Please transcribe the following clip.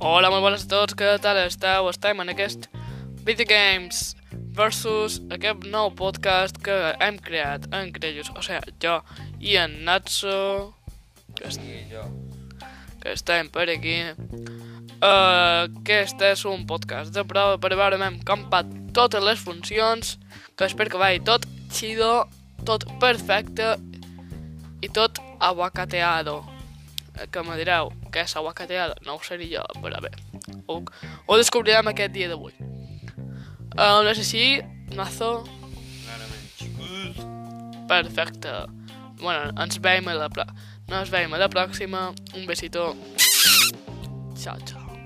Hola, molt bones a tots, què tal esteu? Estem en aquest Video Games versus aquest nou podcast que hem creat en Crellos, o sigui, jo i en Natso, que, est I jo. que estem per aquí. Uh, aquest és un podcast de prova per veure hem campat totes les funcions, que espero que vagi tot chido, tot perfecte i tot aguacateado. Eh, Que me direu què és aguacateado, no ho seré jo, però bé, ho, ho descobrirem aquest dia d'avui. Uh, no sé si, Clarament. perfecte. Bueno, ens veiem a la, pro... no ens veiem a la pròxima. Un besito. Ciao, ciao.